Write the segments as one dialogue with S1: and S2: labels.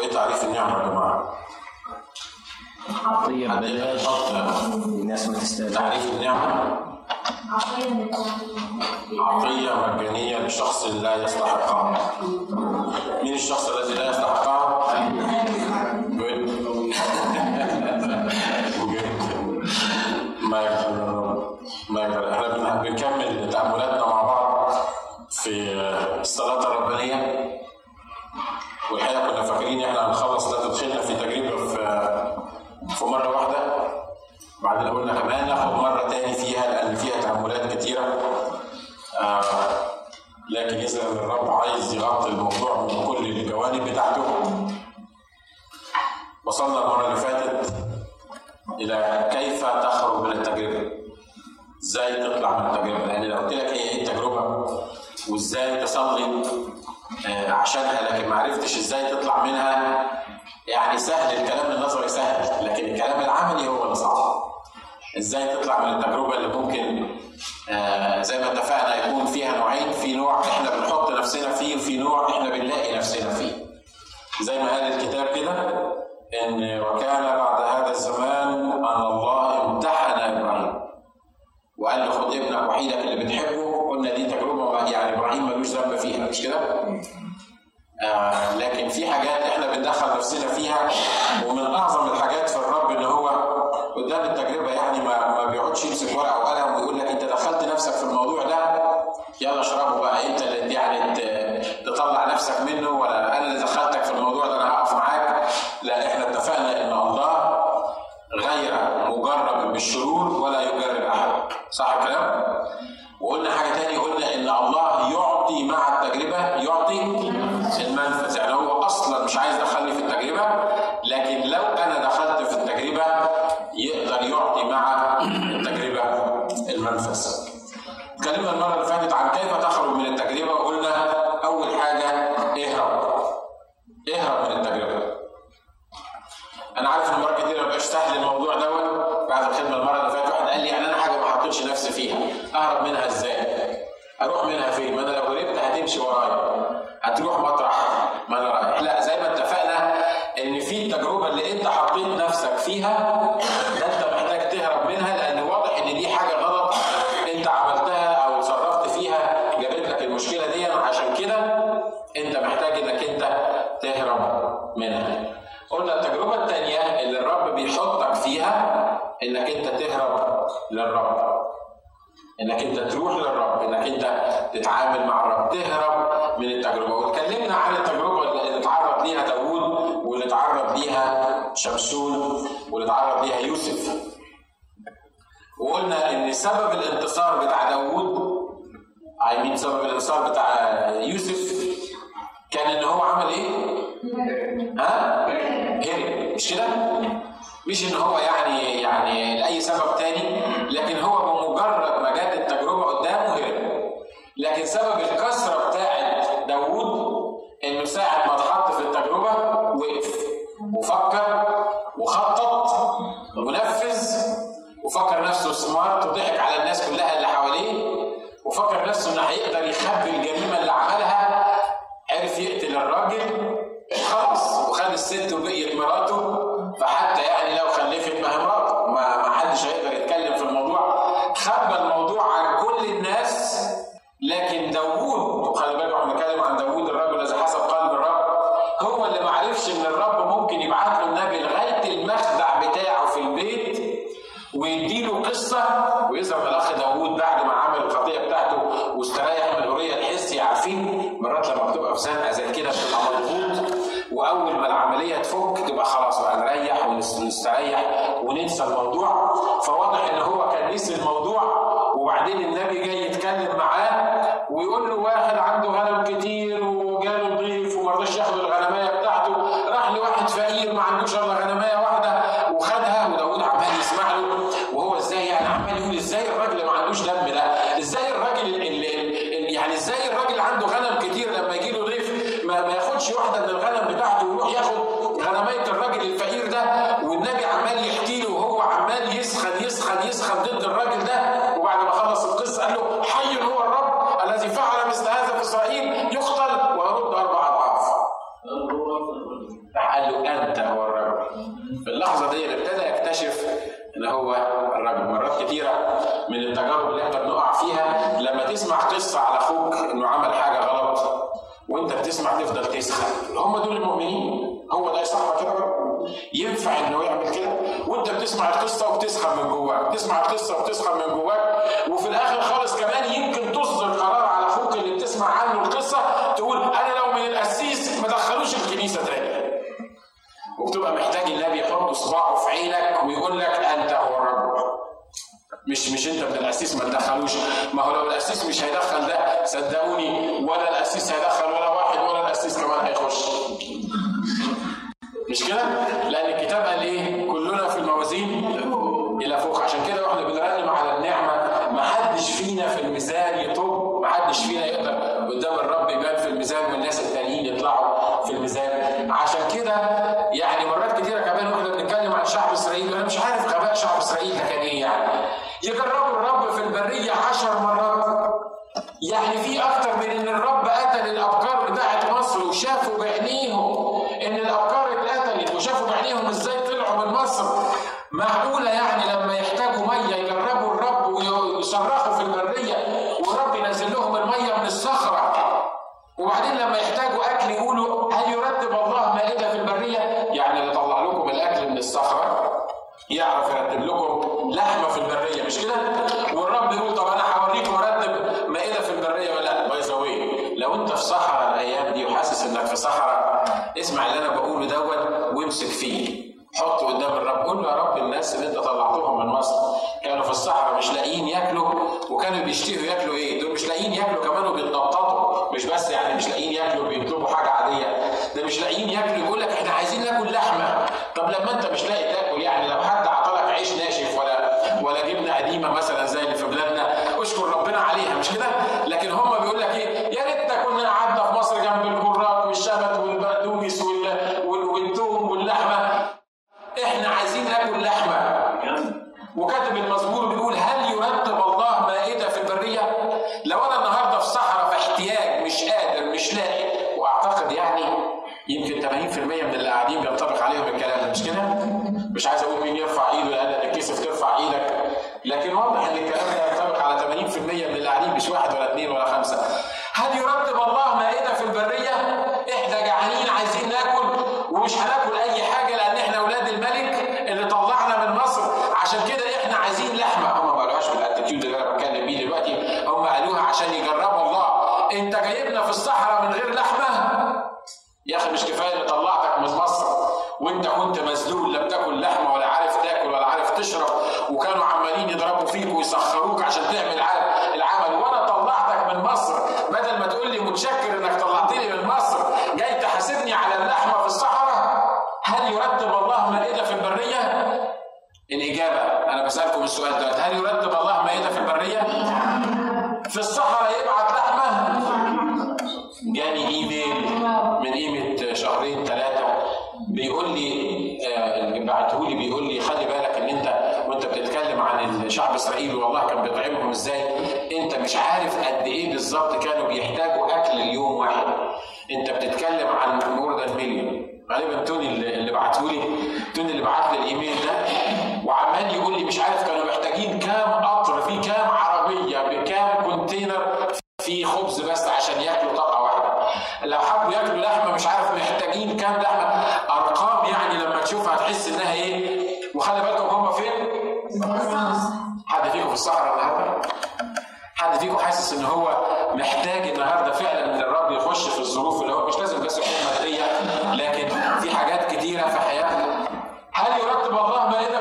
S1: هو إيه تعريف النعمة يا جماعة؟
S2: عطية
S1: حد
S2: ببلاش
S1: يحط
S2: الناس ما تستاهل
S1: تعريف النعمة؟ عطية مجانية لشخص لا يستحقها مين الشخص الذي لا يستحقها؟ ما يقدر ما يقدر إحنا بن- بنكمل تأملاتنا مع بعض في الصلاة الربانية. والحقيقة كنا فاكرين إحنا هنخلص لا تدخلنا في تجربة في في مرة واحدة. بعدين قلنا كمان ناخد مرة تاني فيها لأن فيها تأملات كتيرة. آه لكن إذا الرب عايز يغطي الموضوع من كل الجوانب بتاعته. وصلنا المرة اللي فاتت إلى كيف تخرج من التجربة؟ إزاي تطلع من التجربة؟ لأن لو قلت لك إيه التجربة؟ وإزاي تصلي؟ عشانها لكن ما عرفتش إزاي تطلع منها. يعني سهل الكلام النظري سهل لكن الكلام العملي هو اللي صعب. إزاي تطلع من التجربة اللي ممكن آه، زي ما اتفقنا يكون فيها نوعين في نوع إحنا بنحط نفسنا فيه وفي نوع إحنا بنلاقي نفسنا فيه. زي ما قال الكتاب كده إن وكان بعد هذا الزمان أن الله امتحن إبراهيم. وقال له خد ابنك وحيدك اللي بتحبه قلنا دي تجربة يعني إبراهيم ملوش ذنب فيها مش كده؟ آه لكن في حاجات إحنا بندخل نفسنا فيها ومن أعظم الحاجات في الرب إن هو قدام التجربة يعني ما ما بيقعدش يمسك ورقة وقلم ويقول لك أنت دخلت نفسك في الموضوع ده شمشون واللي اتعرض ليها يوسف وقلنا إن سبب الانتصار بتاع داوود اي مين سبب الانتصار بتاع يوسف كان إن هو عمل إيه؟ ها؟ هرب مش كده؟ مش إن هو يعني يعني لأي سبب تاني لكن هو بمجرد ما جت التجربة قدامه هرب لكن سبب الكسرة بتاعت داوود إنه ساعه ما اتحط في التجربة وقف وفكر سمارت وضحك على الناس كلها اللي حواليه وفكر نفسه إنه هيقدر يخبي الجريمة اللي عملها عرف يقتل الراجل خلاص وخد الست وبقيت مراته. ويقول له واحد عنده غنم كتير وجاله ضيف وما رضاش ياخد الغنمايه بتاعته راح لواحد فقير ما عندوش إلا غنمايه مش مش انت من القسيس ما تدخلوش ما هو لو القسيس مش هيدخل ده صدقوني ولا القسيس هيدخل ولا واحد ولا القسيس كمان هيخش مش كده؟ لأن الكتاب قال إيه؟ كلنا في الموازين إلى فوق، عشان كده وإحنا بنرنم على النعمة ما حدش فينا في الميزان يطب، ما حدش فينا يقدر قدام الرب يبان في الميزان والناس التانيين يطلعوا في الميزان، عشان كده يعني مرات كتيرة كمان وإحنا بنتكلم عن شعب إسرائيل وأنا مش عارف غباء شعب إسرائيل كان إيه يعني. يجربوا الرب في البرية عشر مرات. يعني في أكتر من إن الرب قتل الأبكار بتاعت مصر وشافوا بعينيهم. إن الأبكار اتقتلت وشافوا بعينيهم إزاي طلعوا من مصر. معقولة يعني لما يحتاجوا مية يجربوا الرب ويصرخوا في البرية والرب ينزل لهم المية من الصخرة وبعدين لما يحتاجوا أكل يقولوا هل يرتب الله مائدة في البرية؟ يعني اللي طلع لكم الأكل من الصخرة يعرف يرتب لكم لحمة في البرية مش كده؟ والرب يقول طب أنا هوريكم أرتب مائدة في البرية ولا لا؟ باي ذا لو أنت في صحراء الأيام دي وحاسس إنك في صحراء اسمع اللي أنا بقوله دوت وامسك فيه حط قدام الرب قول له يا رب الناس اللي انت طلعتهم من مصر كانوا في الصحراء مش لاقيين ياكلوا وكانوا بيشتهوا ياكلوا إيه؟ دول مش لاقيين ياكلوا كمان وبيتنططوا مش بس يعني مش لاقيين ياكلوا وبيطلبوا حاجة عاديه ده مش لاقيين ياكلوا يقول لك إحنا عايزين ناكل لحمه طب لما انت مش لاقي تاكل يعني لو حد عطلك عيش ناشف ولا ولا جبنه قديمه مثلا زي اللي في بلادنا اشكر ربنا عليها مش كده؟ لكن هم بيقول لك إيه؟ يا ريتنا كنا قعدنا في مصر جنب الكرات والشبت والبقدونس والثوم واللحمه إحنا عايزين ناكل لحمه وكاتب المزمور بيقول هل يرتب الله مائده في البريه؟ لو أنا النهارده في صحراء في احتياج مش قادر مش لاقي واعتقد يعني يمكن 80% من اللي قاعدين بينطبق عليهم الكلام ده مش كده؟ مش عايز أقول مين يرفع إيده لأن ترفع إيدك لكن واضح إن الكلام ده ينطبق على 80% من اللي قاعدين مش واحد ولا اثنين ولا خمسة. هل يرتب الله مائدة في البرية؟ إحنا جعانين عايزين ناكل ومش هناكل أي حاجة لأن إحنا أولاد الملك اللي طلعنا من مصر عشان كده إحنا عايزين لحمه هم ما قالوهاش بالاتيتيود اللي أنا بتكلم بيه دلوقتي هم قالوها عشان يجربوا الله انت جايبنا في الصحراء من غير لحمه يا أخي مش كفاية اللي طلعتك من مصر وأنت كنت مذلول لا بتاكل لحمة ولا عارف تاكل ولا عارف تشرب وكانوا عمالين يضربوا فيك ويسخروك عشان تعمل العمل وأنا طلعتك من مصر بدل ما تقول لي متشكر انك طلعتني من مصر جاي تحاسبني على اللحمه في الصحراء هل يرتب الله مائده في البريه؟ الاجابه أنا بسالكم السؤال ده هل يرتب الله مائده في البريه؟ في الصحراء يبعت لحمه جاني ايميل من قيمه شهرين ثلاثة بيقول لي اللي بعته لي بيقول لي خلي بالك ان انت وانت بتتكلم عن شعب اسرائيل والله كان بيطعمهم إزاي انت مش عارف قد إيه بالظبط كانوا بيحتاجوا أكل اليوم واحد. أنت بتتكلم عن more than مليون غالبا توني اللي بعته لي توني اللي بعت لي الإيميل ده وعمال يقول لي مش عارف كانوا محتاجين كام قطر في كام عربية بكام كونتينر في خبز بس عشان ياكلوا طاقه واحدة. لو حبوا ياكلوا لحمة مش عارف محتاجين كام لحمة. أرقام يعني لما تشوفها هتحس إنها إيه؟ وخلي بالكم هم فين؟ حد فيكم في الصحراء النهارده؟ حد فيكم حاسس إن هو محتاج النهارده فعلا إن الرب يخش في الظروف اللي هو مش لازم بس تكون ماديه لكن في حاجات كتيرة في حياتنا هل يرتب الله مائده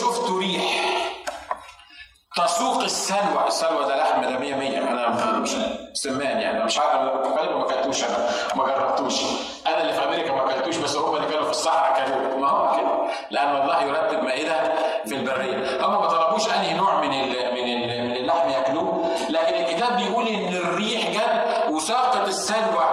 S1: شفتوا ريح. تسوق السلوى. السلوى ده لحم ده 100 100 أنا مش سمان يعني. مش عارف غالبا ما أكلتوش أنا. ما جربتوش. أنا اللي في أمريكا ما أكلتوش بس هم اللي كانوا في الصحراء كانوا ما هو كده. لأن الله يرتب مائدة في البرية. هم ما طلبوش أنهي نوع من ال من ال من اللحم ياكلوه. لكن الكتاب بيقول إن الريح جت وساقط السلوى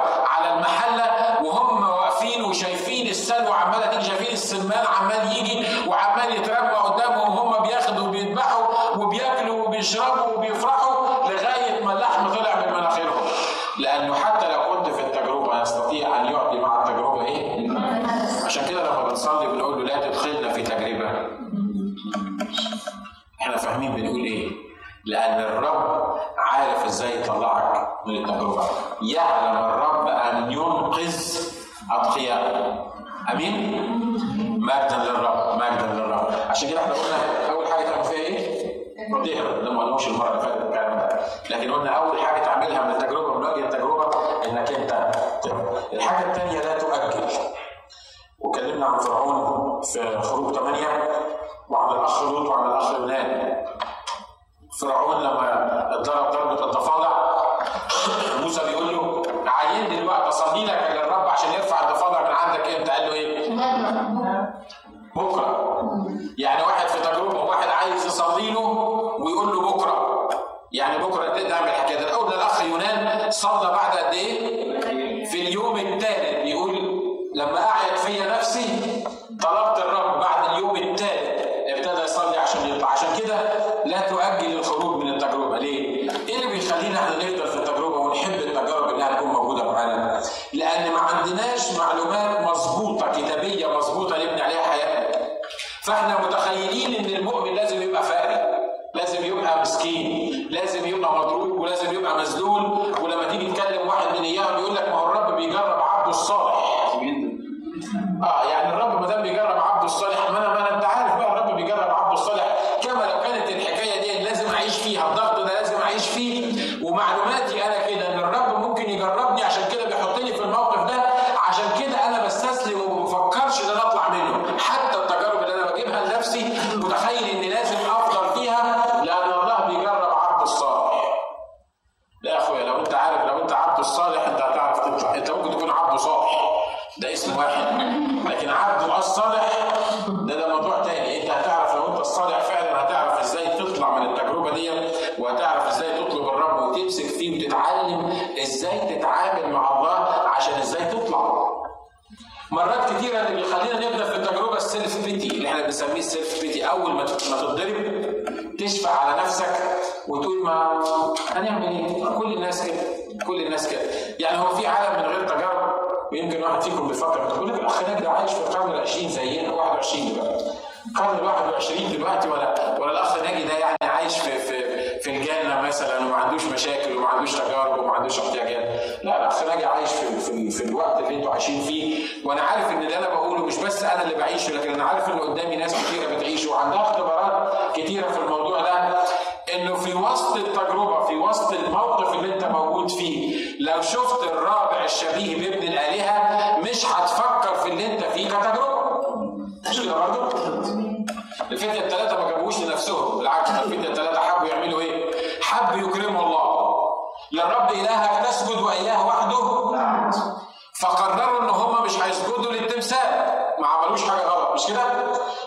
S1: له ويقول له بكرة يعني بكرة تعمل الحكاية ده الأول الأخ يونان صلى بعد قد إيه؟ ما تت- ما تتضرب تشفع على نفسك وتقول ما هنعمل إيه؟ كل الناس كده كل الناس كده. يعني هو في عالم من غير تجارب ويمكن واحد فيكم بيفكر بتقول لك الأخ ده عايش في القرن العشرين زينا 21 دلوقتي. القرن ال 21 دلوقتي ولا؟ الاخ ناجي ده يعني عايش في في في الجنة مثلا وما عندوش مشاكل وما عندوش تجارب وما عندوش احتياجات. لا الأخ ناجي عايش في في, في الوقت اللي أنتوا عايشين فيه. وأنا عارف إن اللي أنا بقوله مش بس أنا اللي بعيشه لكن أنا عارف إن قدامي ناس كتيرة بتعيشه. وعندها اختبارات كتيرة في الموضوع ده إنه في وسط التجربة في وسط الموقف اللي أنت موجود فيه لو شفت الرابع الشبيه بابن الآلهة مش هتفكر في اللي أنت فيه كتجربة. مش كده برضه؟ الفتية الثلاثة ما جابوش لنفسهم بالعكس الفتية الثلاثة حبوا يعملوا إيه؟ حبوا يكرموا الله. للرب إلهك تسجد وإياه وحده. فقرروا إن هم مش هيسجدوا للتمثال. ما عملوش حاجة غلط مش كده؟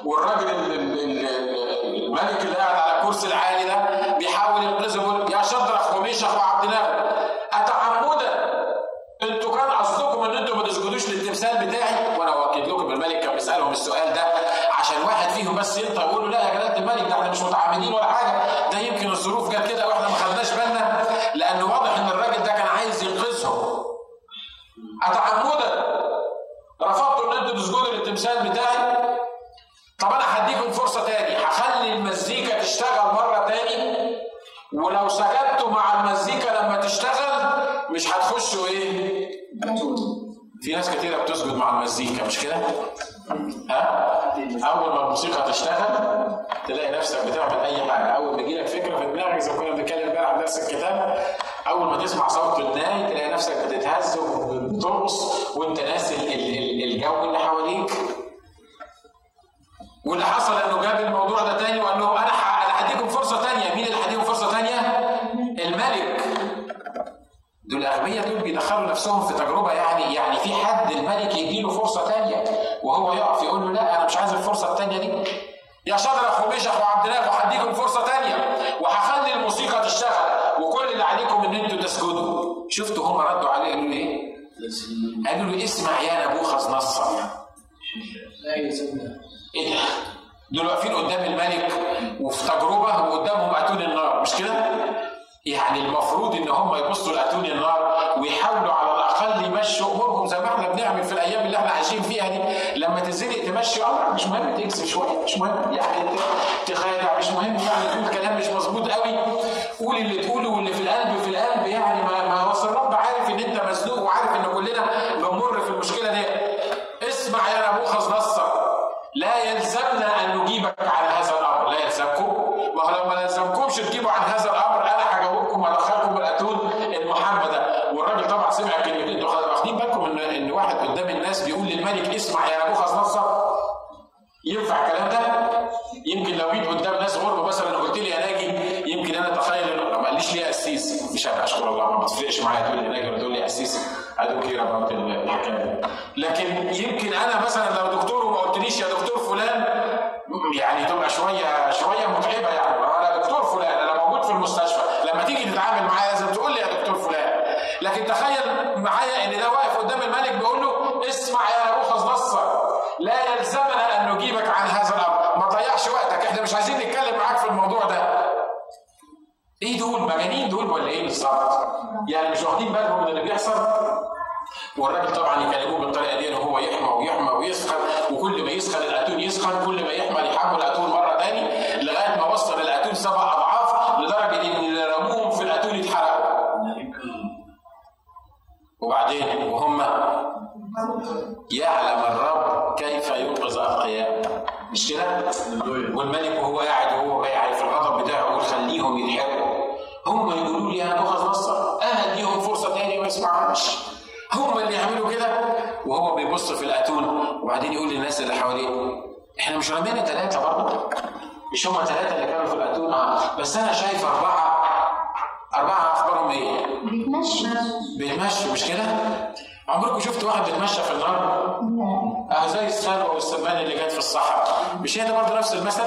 S1: والراجل ال- ال- ال- ال- الملك اللي قاعد على الكرسي العالي ده بيحاول ينقذهم. يقول يا شدرخ وميشخ وعبد ناغر اتعمدا أنتوا كان قصدكم إن أنتوا ما تسجدوش للتمثال بتاعي؟ وأنا واكد لكم الملك كان بيسألهم السؤال ده. بس يقول له لا يا جلاله الملك ده إحنا مش متعمدين ولا حاجة. ده يمكن الظروف جت كده وإحنا ما خدناش بالنا. لأن واضح إن الراجل ده كان عايز ينقذهم. اتعمدا رفضتوا إن أنتوا تسجدوا للتمثال بتاعي. طب أنا هديكم فرصة تاني. هخلي المزيكا تشتغل مرة تاني. ولو سجدتوا مع المزيكا لما تشتغل مش هتخشوا إيه؟ في ناس كتيرة بتسجد مع المزيكا مش كده؟ ها؟ أول ما الموسيقى تشتغل تلاقي نفسك بتعمل أي حاجة، أول ما يجيلك فكرة في دماغك زي ما كنا بنتكلم امبارح عن درس الكتاب أول ما تسمع صوت الناي تلاقي نفسك بتتهز وبترقص وأنت ناسي الجو اللي حواليك. واللي حصل إنه جاب الموضوع ده تاني وقال لهم أنا أنا هديكم فرصة تانية، مين اللي هديكم فرصة تانية؟ الملك. دول الاغبياء دول بيدخلوا نفسهم في تجربة يعني يعني في حد الملك يديله فرصة تانية وهو يقف يقول له لا أنا مش عايز الفرصة التانية دي يا شدرخ ومشخ وعبد الله وهديكم فرصة تانية وهخلي الموسيقى تشتغل وكل اللي عليكم إن أنتوا تسجدوا شفتوا هم ردوا عليه قالوا إيه؟ قالوا له اسمع يا نبوخذ نصر إيه ده؟ دول واقفين قدام الملك وفي تجربة وقدامهم أتون النار مش كده؟ يعني المفروض إن هم يبصوا لاتون النار ويحاولوا على الأقل يمشوا أمورهم زي ما إحنا بنعمل في الأيام اللي إحنا عايشين فيها دي. لما تنزلي تمشي امرك مش مهم تكسب شوية مش مهم. يعني تخادع مش مهم. يعني تقول كلام مش مظبوط قوي. قول اللي تقوله واللي في القلب في القلب يعني ما ما هو الرب عارف إن أنت مزنوق وعارف إن كلنا بنمر في المشكلة دي اسمع يا نبوخذ نصر. لا يلزمنا أن نجيبك عن هذا الامر لا يلزمكم ما هو لو ما يلزمكمش تجيبوا عن هذا الامر أنا هجاوبكم وادخلكم الاتون المحمد ده والراجل طبعا سمع كلمتين أنتوا واخدين بالكم ان ان واحد قدام الناس بيقول للملك اسمع يا نبوخذ نصر ينفع الكلام ده؟ يمكن لو جيت قدام ناس غربه مثلا قلت لي يا ناجي يمكن أنا اتخيل ما قاليش ليه قسيس مش هبقى اشكر بتفرقش معايا تقول لي ولا تقول لي قسيس أدوك كده اباوت الحكاية لكن يمكن أنا مثلا لو دكتور وما قلتليش يا دكتور فلان يعني تبقى شوية شوية متعبة يعني. أنا دكتور فلان أنا موجود في المستشفى. لما تيجي تتعامل معايا لازم تقول لي يا دكتور فلان. لكن تخيل معايا إن ده واقف قدام الملك بيقول له اسمع يا نبوخذ نصر لا يلزمنا أن نجيبك عن هذا الأمر. ما تضيعش وقتك. إحنا مش عايزين نتكلم معاك في الموضوع ده. إيه دول؟ مجانين دول ولا إيه بالظبط؟ يعني مش واخدين بالهم من اللي بيحصل؟ والراجل طبعا يكلموه بالطريقة دي إن هو يحمى ويحمى ويسخن وكل ما يسخن الأتون يسخن كل ما يحمى يحمل الاتون مرة تاني لغاية ما وصل الأتون سبع أضعاف لدرجة إن اللي رموهم في الأتون يتحرقوا. وبعدين وهم؟ يعلم الرب كيف ينقذ اتقياء مش كده؟ والملك وهو قاعد وهو يعني في الغضب بتاعه يقول خليهم يتحرقوا هم يقولوا لي أنا نصر أنا اديهم فرصة تاني ما يسمعوش هم اللي يعملوا كده وهو بيبص في الاتون وبعدين يقول للناس اللي حواليه إحنا مش رمينا ثلاثة برضه مش هم ثلاثة اللي كانوا في الاتون بس أنا شايف أربعة أربعة أخبارهم إيه؟
S2: بيتمشوا
S1: بيتمشوا مش كده؟ عمركم شفت واحد بيتمشى في النار؟ آه زي السلوى والسمان اللي جت في الصحراء. مش هي ده برضه نفس المثل؟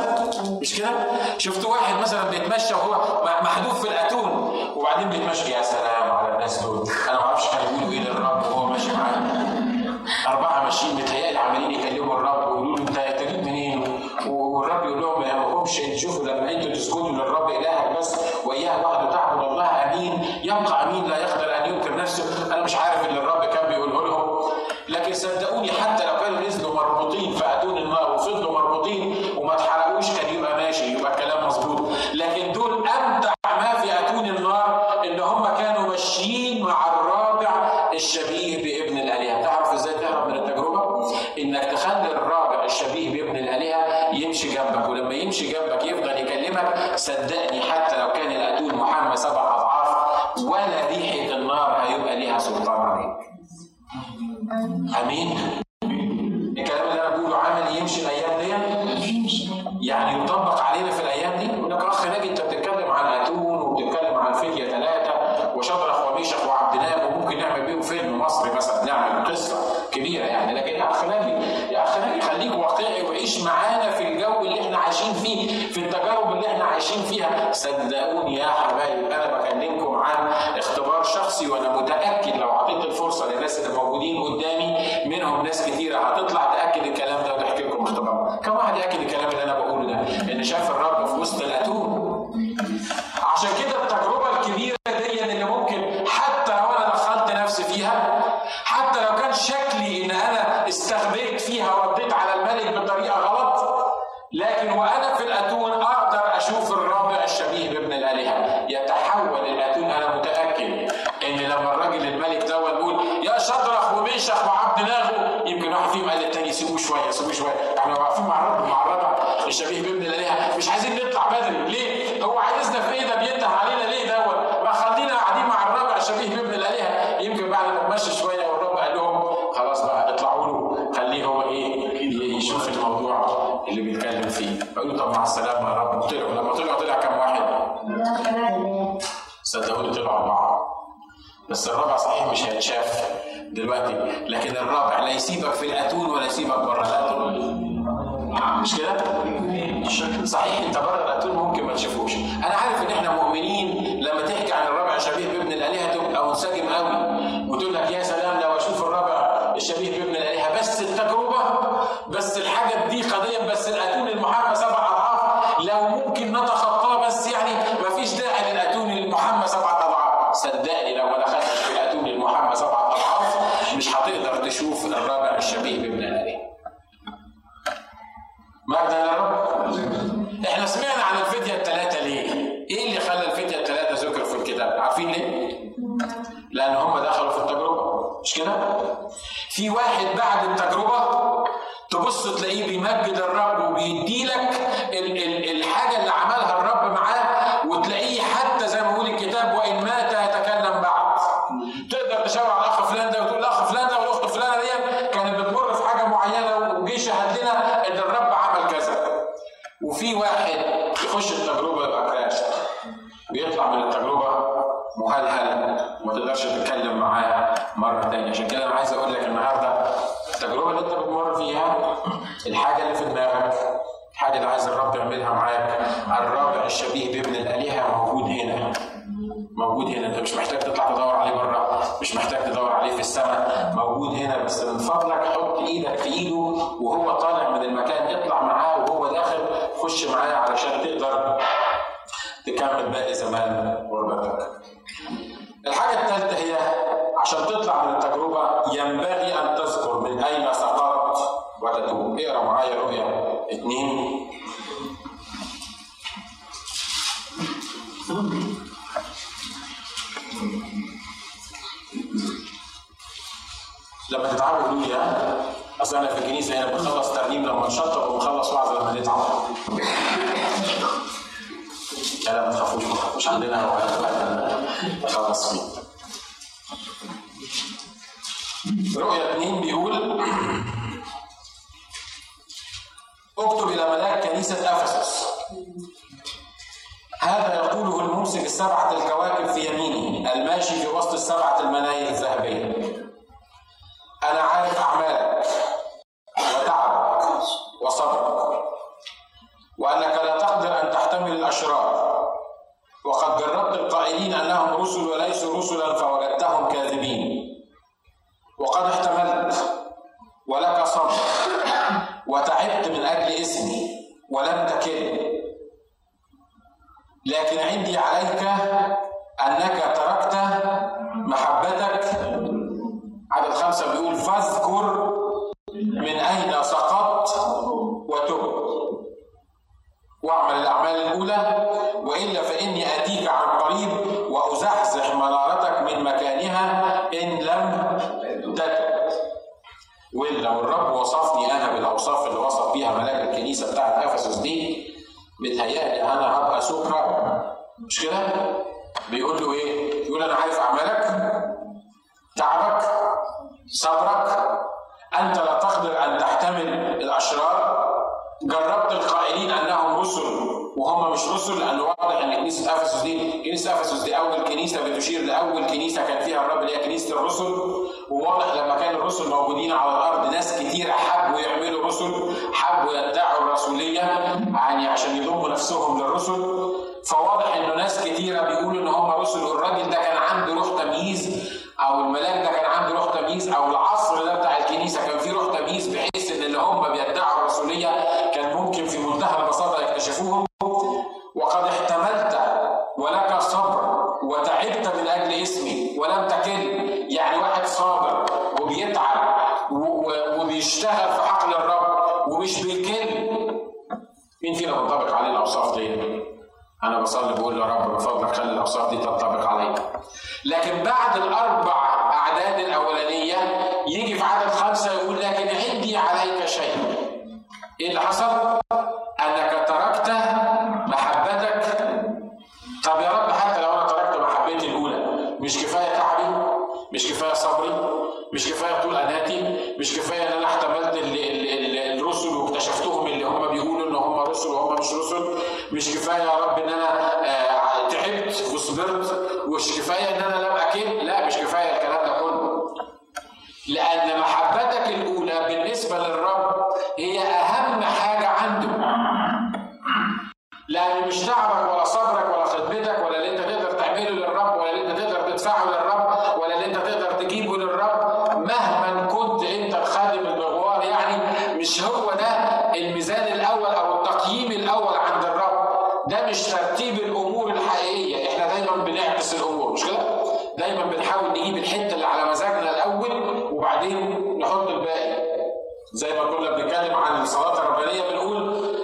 S1: مش كده؟ شفتوا واحد مثلا بيتمشى وهو محذوف في الأتون وبعدين بيتمشى. يا سلام على الناس دول. أنا ما أعرفش كانوا بيقولوا إيه للرب وهو ماشي معاهم أربعة ماشيين متهيألي عمالين يكلموا الرب ويقولوا له أنت جيت منين؟ والرب يقول لهم ما يهمكمش تشوفوا لما أنتوا تسجدوا للرب إلهك بس وإياه وحده تعبد الله آمين. يبقى أمين لا يقدر أن ينكر نفسه. أنا مش عارف صدقوني حتى امين عايشين فيها. صدقوني يا حبايب أنا بكلمكم عن اختبار شخصي وأنا متأكد لو أعطيت الفرصة للناس اللي موجودين قدامي منهم ناس كثيره هتطلع تأكد الكلام ده. وتحكي لكم اختبار. كم واحد يأكد الكلام اللي أنا بقوله ده؟ ان شاف الرب في وسط الأتون. عشان كده التجربة الكبيرة دي اللي ممكن حتى لو أنا دخلت نفسي فيها حتى لو كان شكلي إن أنا استخبيت فيها ورديت على الملك بطريقة غلط لكن وأنا الشبيه بابن الالهه مش عايزين نطلع بدري. ليه؟ هو عايزنا في إيه؟ ده بينده علينا ليه دوت؟ ما خلينا قاعدين مع الربع الشبيه بابن الالهه يمكن بعد ما تمشي شوية والرب قال لهم خلاص بقى اطلعوا له. خليه هو إيه؟ يشوف الموضوع اللي بيتكلم فيه. قالوا طب مع السلامة يا رب. طلعوا لما طلعوا طلع كام واحد؟ صدقوني طلعوا أربعة. بس الرابع صحيح مش هيتشاف دلوقتي. لكن الرابع لا يسيبك في الأتون ولا يسيبك بره الأتون. مش كده؟ صحيح انت بره الاتون ممكن ما تشوفوش أنا عارف إن إحنا مؤمنين لما تحكي عن الرابع شبيه بابن الآلهة تبقى منسجم قوي وتقول لك يا سلام لو أشوف الرابع الشبيه بابن الآلهة بس التجربة بس الحاجة دي قضية بس الاتون المحمى سبع أضعاف لو ممكن نتخطاه بس يعني ما فيش داعي للاتون المحمى سبع أضعاف صدقني لو ما دخلتش في الاتون المحمى سبع أضعاف مش هتقدر تشوف الرابع الشبيه بابن الالهه مجدا للرب إحنا سمعنا عن الفدية الثلاثة ليه؟ إيه اللي خلى الفدية الثلاثة ذكر في الكتاب؟ عارفين ليه؟ لأن هم دخلوا في التجربة مش كده؟ في واحد بعد التجربة لما تتعبوا قولوا لي ها؟ أصل أنا في الكنيسه هنا بنخلص ترنيم لما نشطب وبنخلص وعظ لما نتعب لا ما تخافوش ما تخافوش. عندنا بقى نخلص فيه رؤيا اثنين بيقول اكتب إلى ملاك كنيسة أفسس. هذا يقوله الممسك السبعة الكواكب في يمينه الماشي في وسط السبعة المناير الذهبية. أنا عارف أعمالك. وتعبك وصبرك وأنك لا تقدر أن تحتمل الأشرار. وقد جربت القائلين أنهم رسل وليسوا رسلا فوجدتهم كاذبين. وقد احتملت. ولك صبر. وتعبت من أجل اسمي. ولم تكل لكن عندي عليك أنك مش كده؟ بيقول له إيه؟ يقول أنا عارف أعمالك تعبك صبرك أنت لا تقدر أن تحتمل الأشرار جربت القائلين أنهم رسل وهم مش رسل لأنه واضح أن كنيسة أفسس دي كنيسة أفسس دي. أول كنيسة بتشير لأول كنيسة كان فيها الرب اللي هي كنيسة الرسل. وواضح لما كان الرسل موجودين على الأرض ناس كتير حبوا يعملوا رسل حبوا يدعوا الرسولية يعني عشان يضموا نفسهم للرسل. فواضح إنه ناس كتيرة بيقولوا إن هم رسل. والراجل ده كان عنده روح تمييز أو الملاك ده كان عنده روح تمييز أو العصر ده بتاع الكنيسة كان فيه روح تمييز بحيث إن اللي هم بيدعوا الرسولية ممكن في منتهى البساطة يكتشفوهم وقد احتملت ولك صبر وتعبت من أجل اسمي ولم تكل يعني واحد صابر وبيتعب وبيشتغل في حقل الرب ومش بيكل مين فينا تنطبق عليه الأوصاف دي؟ أنا بصلي بقول يا رب من فضلك خلي الأوصاف دي تنطبق عليا لكن بعد الأربع إيه اللي حصل؟ أنك تركت محبتك طب يا رب حتى لو أنا تركت محبتي الأولى مش كفاية تعبي مش كفاية صبري مش كفاية طول أناتي مش كفاية إن أنا احتملت الرسل واكتشفتهم اللي هم بيقولوا إن هم رسل وهم مش رسل مش كفاية يا رب إن أنا آه، تعبت وصبرت ومش كفاية إن أنا لم اكل لا مش كفايه الكلام ده كله لأن محبتك الاولى بالنسبة للرب هي اهم حاجة عنده لأن مش تعبك ولا صبرك ولا خدمتك ولا اللي انت تقدر تعمله للرب ولا اللي انت تقدر تدفعه للرب ولا اللي انت تقدر تجيبه للرب مهما كنت انت الخادم المغوار يعني مش هو ده الميزان الأول أو التقييم الأول عند الرب ده مش ترتيب الأمور الحقيقيه إحنا دايما بنعكس الأمور مش كده دايما بنحاول نجيب الحته اللي على مزاجنا الأول وبعدين نحط الباقي زي ما كنا بنتكلم عن الصلاه الربانيه بنقول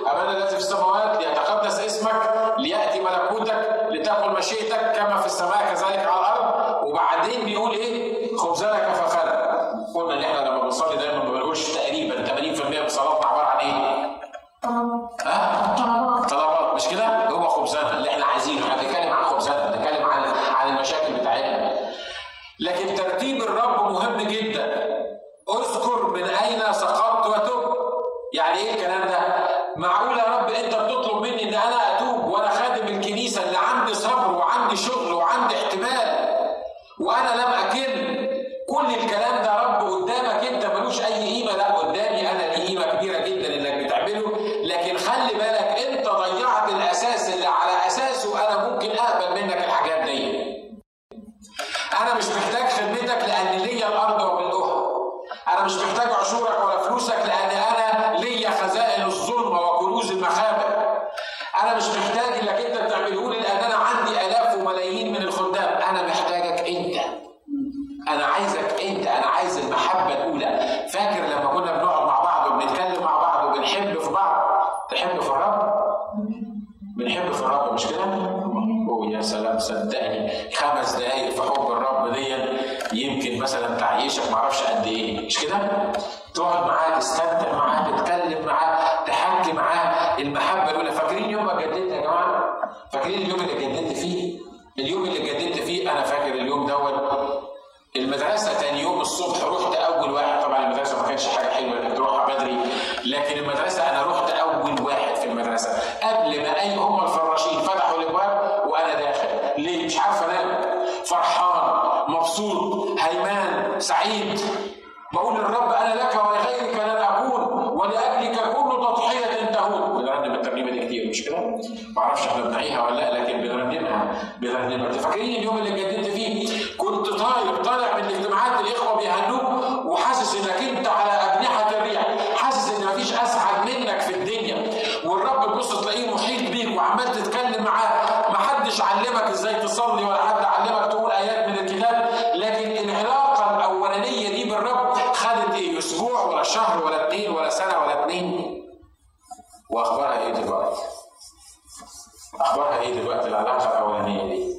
S1: ابانا الذي في السماوات ليتقدس اسمك لياتي ملكوتك لتكن مشيئتك كما في السماء كذلك على الأرض وبعدين بيقول إيه خبزنا كفافنا قلنا ان إحنا لما بنصلي دايما ما بنقولش تقريبا 80% من صلاتنا عباره عن إيه؟ ها؟ طلبات مش كده؟ هو خبزنا اللي إحنا عايزينه إحنا بنتكلم عن خبزنا بنتكلم عن عن المشاكل بتاعتنا لكن ترتيب الرب مهم جدا اذكر من اين سقطت وتب يعني إيه الكلام ده؟ معقول يا رب انت بتطلب مني ان أنا اتوب وأنا خادم الكنيسه اللي عندي صبر وعندي شغل وعندي احتمال وأنا لم اكل كل الكلام ده رب قدامك انت ملوش اي قيمه لا قدامي أنا ليه قيمه كبيره جدا انك بتعمله لكن خلي بالك انت ضيعت الاساس اللي على اساسه أقبل منك الحاجات دي. أنا مش محتاج خدمتك لأن ليا الأرض وملؤها أنا مش محتاج عشورك ولا فلوسك لأن علمك إزاي تصلي ولا حد علمك تقول آيات من الكتاب لكن العلاقه الأولانية دي بالرب خدت إيه أسبوع ولا شهر ولا اتنين ولا سنة ولا اتنين وأخبارها إيه دلوقتي؟ أخبارها إيه دلوقتي العلاقة الأولانية دي؟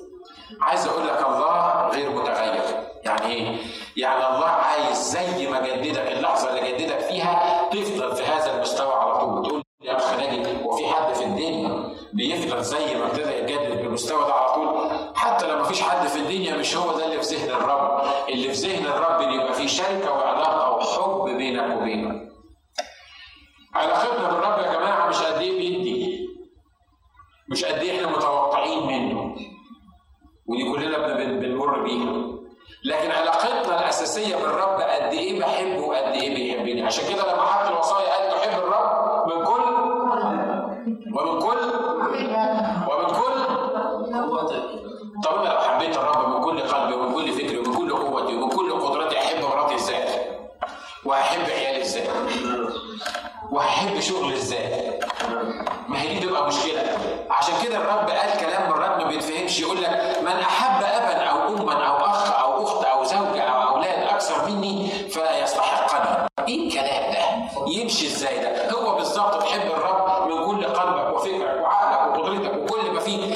S1: عايز أقول لك الله غير متغير يعني إيه؟ يعني الله عايز زي ما جددك اللحظة اللي جددك فيها تفضل في هذا المستوى على طول تقول يا أخ ناجي هو في حد في الدنيا بيفضل زي ما ابتدى يتجدد بالمستوى ده على طول حتى لو ما فيش حد في الدنيا مش هو ده اللي في ذهن الرب. اللي في ذهن الرب إن يبقى في شركة وعلاقة وحب بينك وبينه. علاقتنا بالرب يا جماعة مش قد إيه بيدي. مش قد إيه إحنا متوقعين منه. ودي كلنا بنمر بيها. لكن علاقتنا الأساسية بالرب قد إيه بحبه وقد إيه بيحبني. عشان كده لما حط الوصايا قال تحب الرب من كل ومن كل طب أنا لو حبيت الرب من كل قلبي ومن كل فكري ومن كل قوتي ومن كل قدرتي أحب مراتي إزاي؟ وهحب عيالي إزاي؟ وهحب شغلي إزاي؟ ما هي دي تبقى مشكلة. عشان كده الرب قال كلام مرات ما بيتفهمش. يقول لك من أحب أبا أو أما أو أخ أو أخت أو زوجه أو أولاد أكثر مني فلا يستحقني إيه الكلام ده؟ يمشي إزاي ده؟ هو بالظبط تحب الرب من كل قلبك وفكرك وعقلك وقدرتك وكل ما فيه.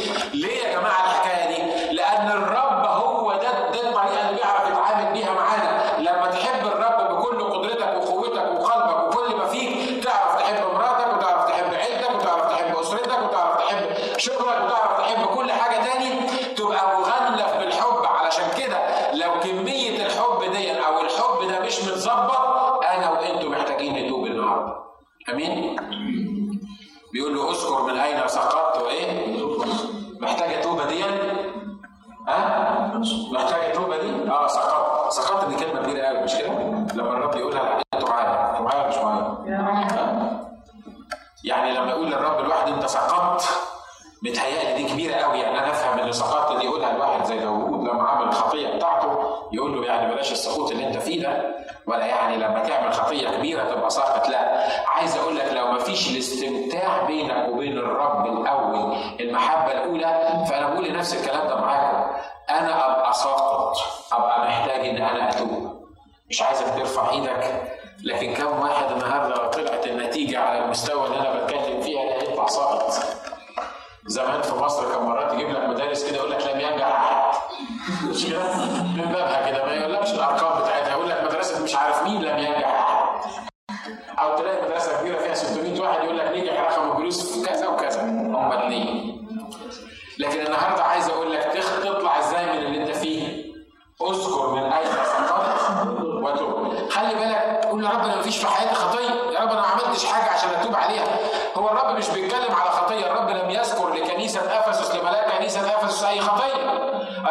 S1: هو الرب مش بيتكلم على خطية الرب لم يذكر لكنيسة أفسس لملاك كنيسة أفسس أي خطية.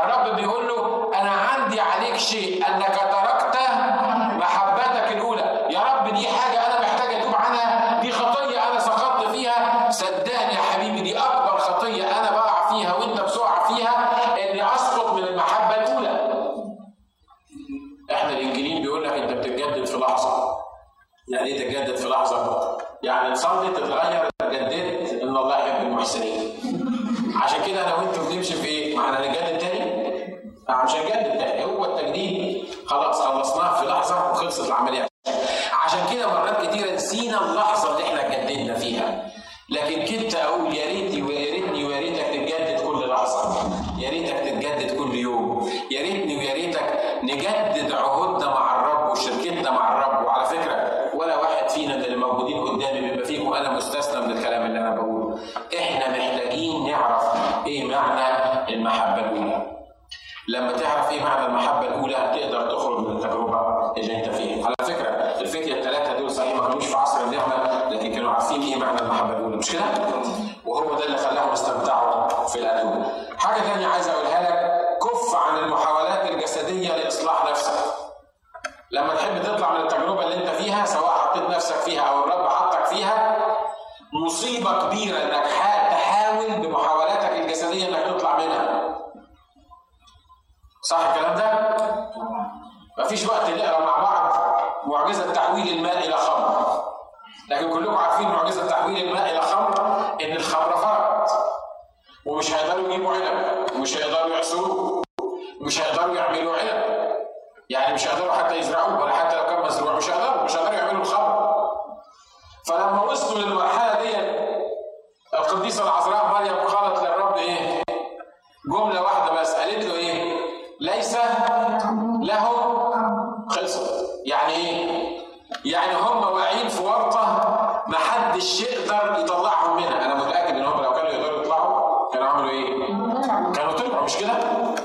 S1: الرب بيقول له أنا عندي عليك شيء أنك تركت محبتك الأولى. يا رب دي حاجة عن المحاولات الجسدية لإصلاح نفسك. لما تحب تطلع من التجربة اللي أنت فيها سواء حطيت نفسك فيها أو الرب حطك فيها مصيبة كبيرة إنك تحاول بمحاولاتك الجسدية إنك تطلع منها. صح الكلام ده؟ مفيش وقت نقرأ مع بعض معجزة تحويل الماء إلى خمر. لكن كلكم عارفين معجزة تحويل الماء إلى خمر إن الخمره فرقت ومش هيقدروا يجيبوا عنب ومش هيقدروا يعصروه مش هيقدروا يعملوا عنب يعني مش هيقدروا حتى يزرعوه ولا حتى لو كان مزروع مش هيقدروا مش هيقدروا يعملوا الخمر فلما وصلوا للمرحلة دي القديسة العذراء مريم قالت للرب إيه؟ جملة واحدة بس قالت له إيه؟ ليس له خلصت يعني إيه؟ يعني هم واقعين في ورطة ما حدش يقدر يطلعهم منها أنا متاكد ان هم لو كانوا يقدروا يطلعوا كانوا عملوا إيه؟ كانوا طلعوا مش كده؟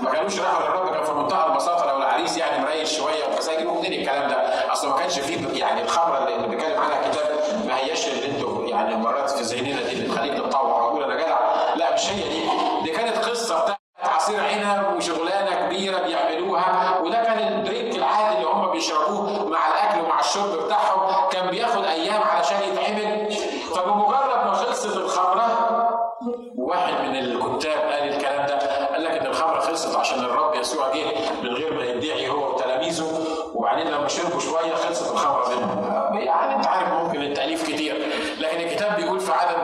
S1: ما كانوش راحوا للرب كان في منتهى البساطه لو العريس يعني مريش شوية بس هيجيبوا منين الكلام ده؟ اصل ما كانش فيه يعني الخمره اللي بيتكلم عنها الكتاب ما هياش اللي أنتوا يعني مرات في ذهننا دي اللي تخليك تتطوع وتقول أنا جدع. لا مش هي دي. دي كانت قصة بتاعت عصير عنب وشغلانة كبيرة بيعملوها وده كان البريك العادي اللي هم بيشربوه مع الأكل ومع الشرب بتاعهم. كان بياخد أيام علشان يتعمل. فبمجرد ما خلصت الخمره واحد من الكتاب قال الكلام ده قال لك إن الخمره خلصت عشان الرب يسوع جه من غير ما يدعي هو وتلاميذه. وبعدين لما شربوا شوية خلصت الخمره منهم. يعني أنت عارف ممكن التأليف كتير. لكن الكتاب بيقول في عدد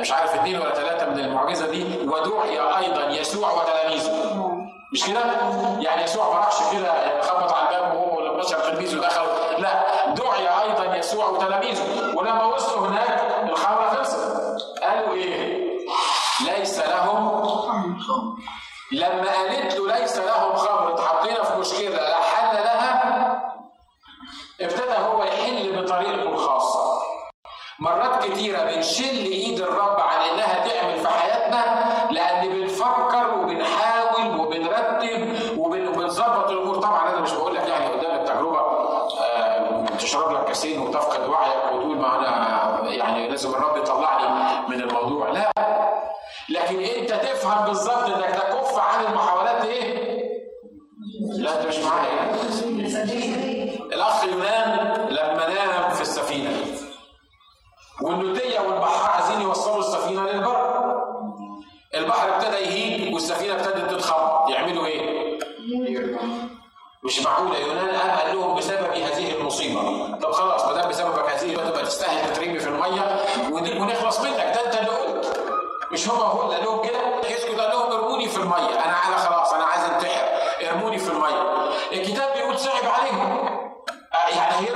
S1: مش عارف اثنين ولا ثلاثة من المعجزة دي ودعي أيضا يسوع وتلاميذه. مش كده؟ يعني يسوع ما راحش كده خبط على الباب وهو ولا 12 تلميذ ودخل لا دعي أيضا يسوع وتلاميذه. ولما وصلوا هناك الخمرة خلصت. قالوا إيه؟ ليس لهم لما قالت له ليس لهم خمر اتحطينا في مشكلة. لا ابتدى هو يحل بطريقته الخاصة. مرات كتيرة بنشل إيد الرب عن إنها تعمل في حياتنا لأن بنفكر وبنحاول وبنرتب وبنظبط الأمور. طبعا أنا مش بقول لك يعني قدام التجربة آه تشرب لك كاسين وتفقد وعيك وتقول ما أنا يعني لازم الرب يطلعني من الموضوع. لا. لكن أنت تفهم بالظبط إنك تكف عن المحاولات إيه؟ لا أنت مش معايا. الأخ يونان لما نام في السفينة. والنوتية والبحار عايزين يوصلوا السفينة للبر. البحر ابتدى يهيج والسفينة ابتدت تتخبط يعملوا إيه؟ مش معقولة. يونان قال لهم بسبب هذه المصيبة. طب خلاص ما دام بسببك هذه تبقى تستاهل تترمي في المية ونخلص منك. ده انت قلت. مش هو هو اللي قال لهم كده؟ يسكت قال لهم ارموني في المية. أنا أنا خلاص أنا عايز انتحر. ارموني في المية. الكتاب بيقول صعب عليهم. يعني هيرموا الراجل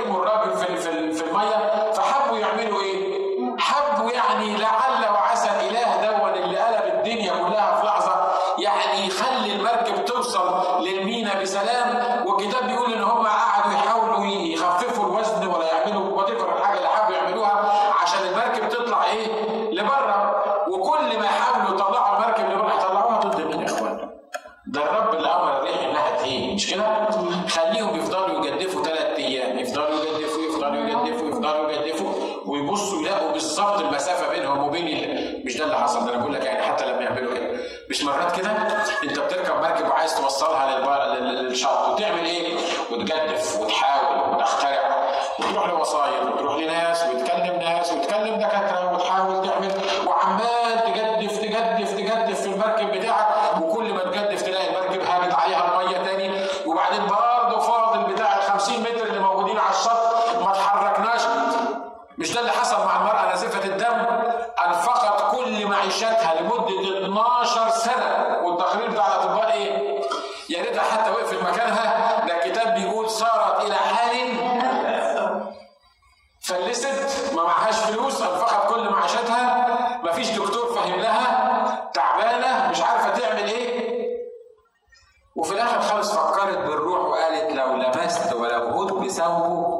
S1: وفي الآخر خالص فكرت بالروح وقالت لو لمست ولو هدب ثوبه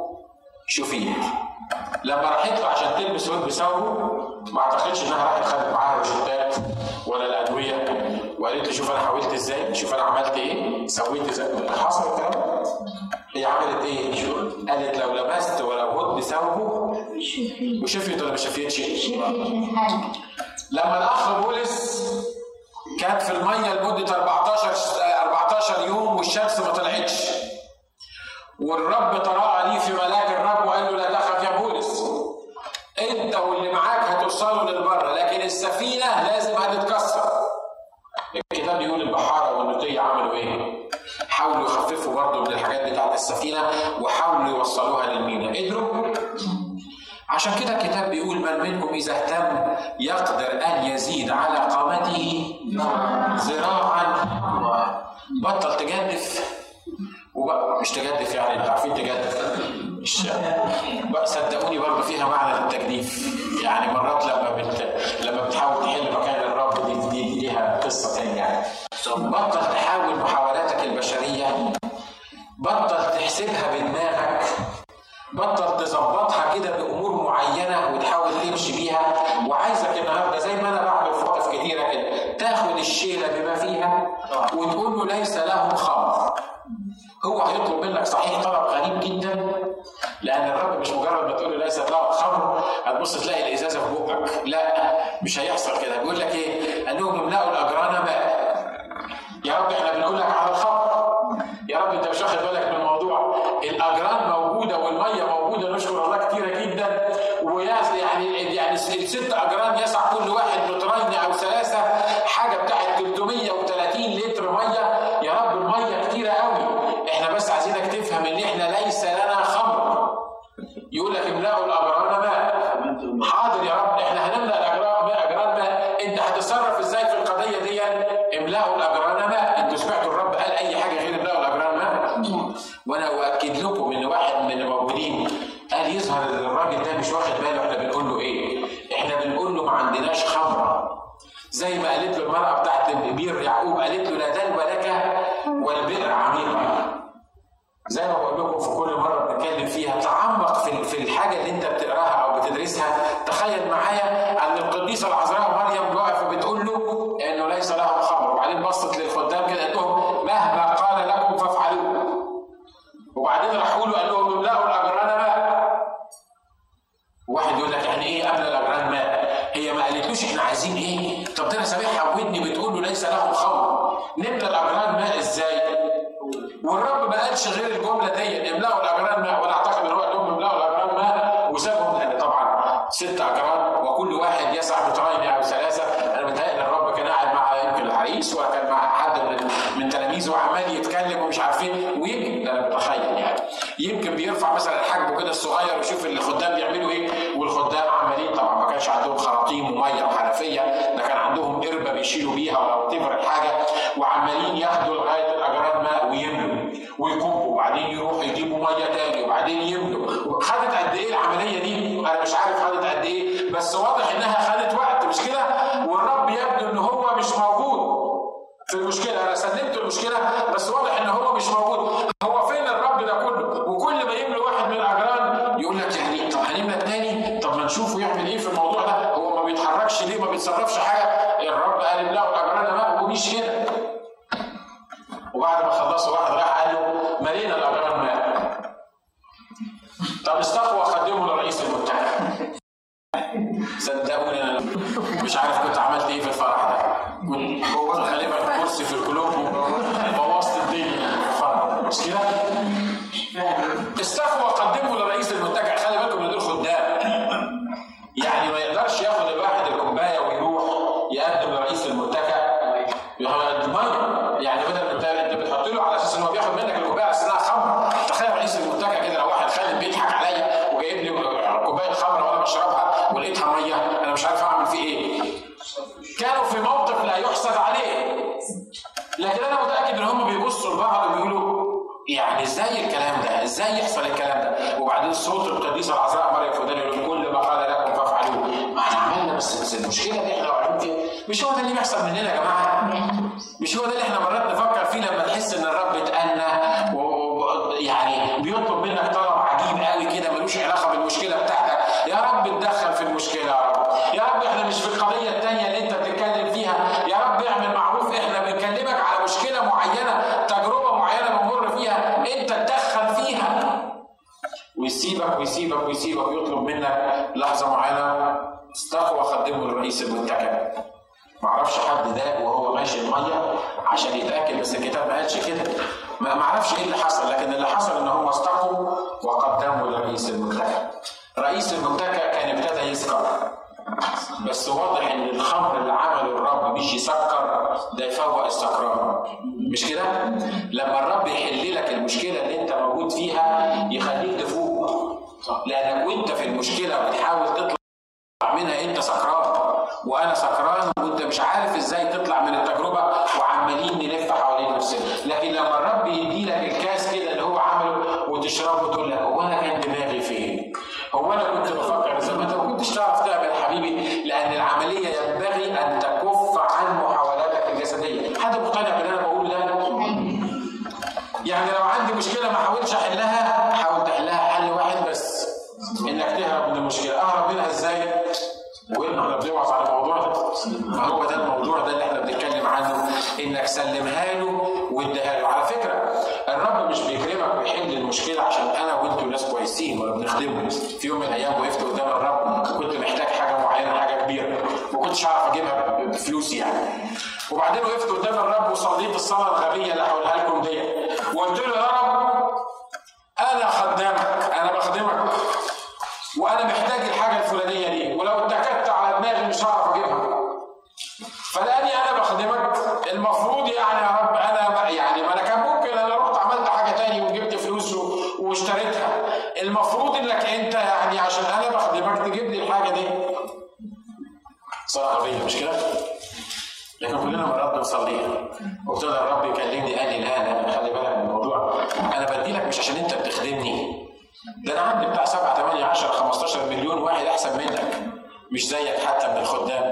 S1: شفيت لما راحت له عشان تلمس هدب ثوبه ما اعتقدش انها راحت خدت معاها روشتات ولا الأدوية وقالت له شوف أنا حاولت إزاي شوف أنا عملت إيه سويت إزاي حصل الكلام هي عملت إيه؟ قالت لو لمست ولو هدب ثوبه وشفيت ولا ما شفيتش؟ لما الأخ بولس كان في المية لمدة 14 14 يوم والشمس ما طلعتش. والرب تراءى ليه في ملاك الرب وقال له لا تخف يا بولس. انت واللي معاك هتوصلوا للبر لكن السفينة لازم هتتكسر. الكتاب بيقول البحارة والنوتيه عملوا إيه؟ حاولوا يخففوا برضه من الحاجات بتاعت السفينة وحاولوا يوصلوها للمينا. قدروا؟ عشان كده الكتاب بيقول من منكم إذا اهتم يقدر أن يزيد على قامته ذراعا بطل تجدف وبقى مش تجدف يعني أنتوا عارفين تجدف. مش بقى صدقوني برضه فيها معنى للتجديف. يعني مرات لما بت... لما بتحاول تحل مكان الرب دي, دي ليها قصة ثانية يعني. بطل تحاول محاولاتك البشرية. بطل تحسبها بدماغك. بطل تظبطها كده بأمور معينة وتحاول تمشي بيها. وعايزك النهارده زي ما أنا بعمل في تاخد الشيلة بما فيها وتقول له ليس لهم خمر. هو هيطلب منك صحيح طلب غريب جدا لأن الرب مش مجرد ما تقول له ليس له خمر هتبص تلاقي الإزازة في بقك. لا مش هيحصل كده. بيقول لك إيه؟ قال لهم املأوا الأجران ماء يا رب والرب ما قالش غير الجملة دي املأوا الأجران ماء وأنا أعتقد إن هو قال لهم املأوا الأجران ماء وسابهم. لأن طبعا ست أجران وكل واحد يسعى بطرين أو ثلاثة. أنا متهيألي الرب كان قاعد مع يمكن العريس وكان مع حد من من تلاميذه وعمال يتكلم ومش عارفين ويمكن أنا متخيل يعني. يمكن بيرفع مثلا حجمه كده الصغير ويشوف الخدام بيعملوا إيه. والخدام عمالين طبعا ما كانش عندهم خراطيم ومية وحنفية ده كان عندهم قربة بيشيلوا بيها ولا تفر الحاجة. وعمالين ياخدوا بياخد منك الكوبايه أساس انها خمر تخيل رئيس المنتجع كده لو واحد خالد بيضحك عليا وجايب لي كوباية خمر وأنا بشربها ولقيتها مية أنا مش عارف أعمل فيه إيه كانوا في موقف لا يحسد عليه لكن أنا متأكد إن هم بيبصوا لبعض وبيقولوا يعني إزاي الكلام ده؟ إزاي يحصل الكلام ده؟ وبعدين صوت القديسه العذراء مريم فدان يقول كل ما قال لكم فافعلوه. ما إحنا عملنا بس, بس المشكلة دي إحنا واقعين فيها مش هو ده اللي بيحصل مننا يا جماعة؟ مش هو ده اللي إحنا ما أعرفش إيه اللي حصل لكن اللي حصل إن هم استقوا وقدموا لرئيس المتكأ رئيس المتكأ كان ابتدى يسكر. بس واضح إن الخمر اللي عمله الرب مش يسكر ده يفوق السكران مش كده؟ لما الرب يحل لك المشكلة اللي أنت موجود فيها يخليك تفوق. لأنك وأنت في المشكلة بتحاول تطلع منها أنت سكران. وأنا سكران وانت مش عارف إزاي تطلع من التجربة وعمالين نلف حوالين نفسنا لكن لما الرب يدي لك الكاس كده اللي هو عمله وتشربه تقول لك هو أنا كان دماغي فين؟ هو أنا كنت بفكر زي ما أنت ما كنتش تعرف بفلوسي يعني. وبعدين وقفت قدام الرب وصليت الصلاة الغبية اللي هقولها لكم دي وقلت له يا رب أنا خدامك مرات بنصليها وابتدى الرب يكلمني قال لي لا لا خلي بالك من الموضوع. أنا بدي لك مش عشان أنت بتخدمني. ده أنا عندي بتاع 7 8 10 15 مليون واحد أحسن منك. مش زيك حتى من الخدام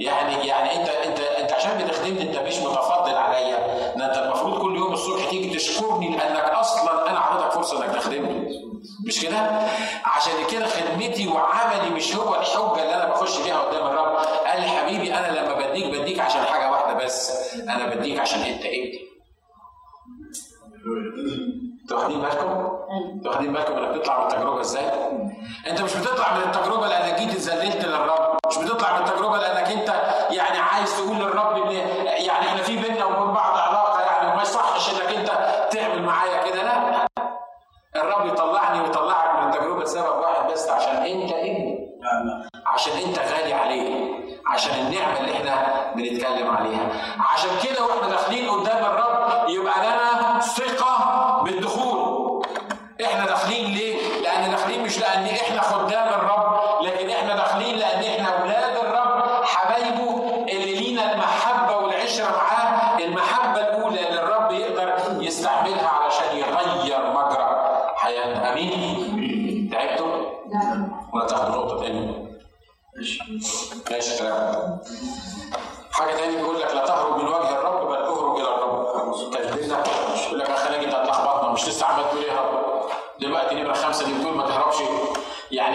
S1: يعني يعني أنت أنت أنت عشان بتخدمني أنت مش متفضل عليا. ده أنت المفروض كل يوم الصبح تيجي تشكرني لأنك أصلا أنا اعطيتك فرصة إنك تخدمني. مش كده؟ عشان كده خدمتي وعملي مش هو الحجة اللي أنا بخش بيها قدام الرب. قال لي حبيبي أنا لما بديك بديك عشان حاجة واحدة بس أنا بديك عشان انت ابني أنتوا واخدين بالكم؟ أنتوا واخدين بالكم انك بتطلع من التجربة إزاي؟ انت مش بتطلع من التجربة لانك جيت اتذللت للرب، مش بتطلع من التجربة لانك انت يعني عايز تقول للرب ان يعني إحنا في بيننا وبين بعض علاقة يعني وما يصحش انك انت تعمل معايا كده لا. الرب يطلعني ويطلعك من التجربة لسبب واحد بس عشان انت ابني عشان انت غالي عليه عشان النعمة اللي إحنا بنتكلم عليها عشان كده وإحنا داخلين قدام الرب يبقى لنا ثقة بالدخول إحنا داخلين ليه؟ لأن داخلين مش لأن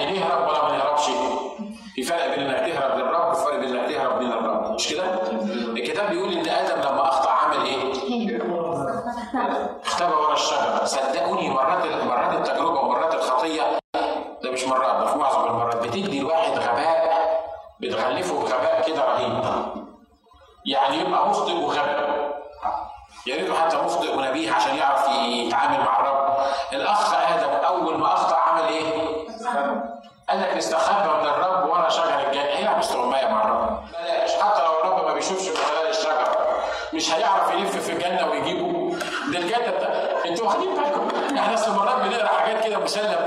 S1: يعني نهرب ولا ما نهربش في فرق بين إنك تهرب للرب وفرق بين إنك تهرب من الرب. مش كده؟ الكتاب بيقول إن آدم لما أخطأ عمل إيه؟ اختبى ورا الشجرة. صدقوني مرات مرات التجربة ومرات الخطية. ده مش مرات ده في معظم المرات. بتدي الواحد غباء بتغلفه بغباء كده رهيب. يعني يبقى مخطئ وغبي يا ريته حتى مخطئ ونبيه عشان يعرف يتعامل مع الرب. الأخ آدم اول ما اخطا عمل إيه؟ قال لك نستخبى من الرب ورا شجر الجنه هي مستغمايه مع الرب بلاش حتى لو الرب ما بيشوفش من خلال الشجره مش هيعرف يلف في الجنه ويجيبه ده الجنه بتا... أنتوا واخدين بالكم إحنا اصل مرات بنقرا حاجات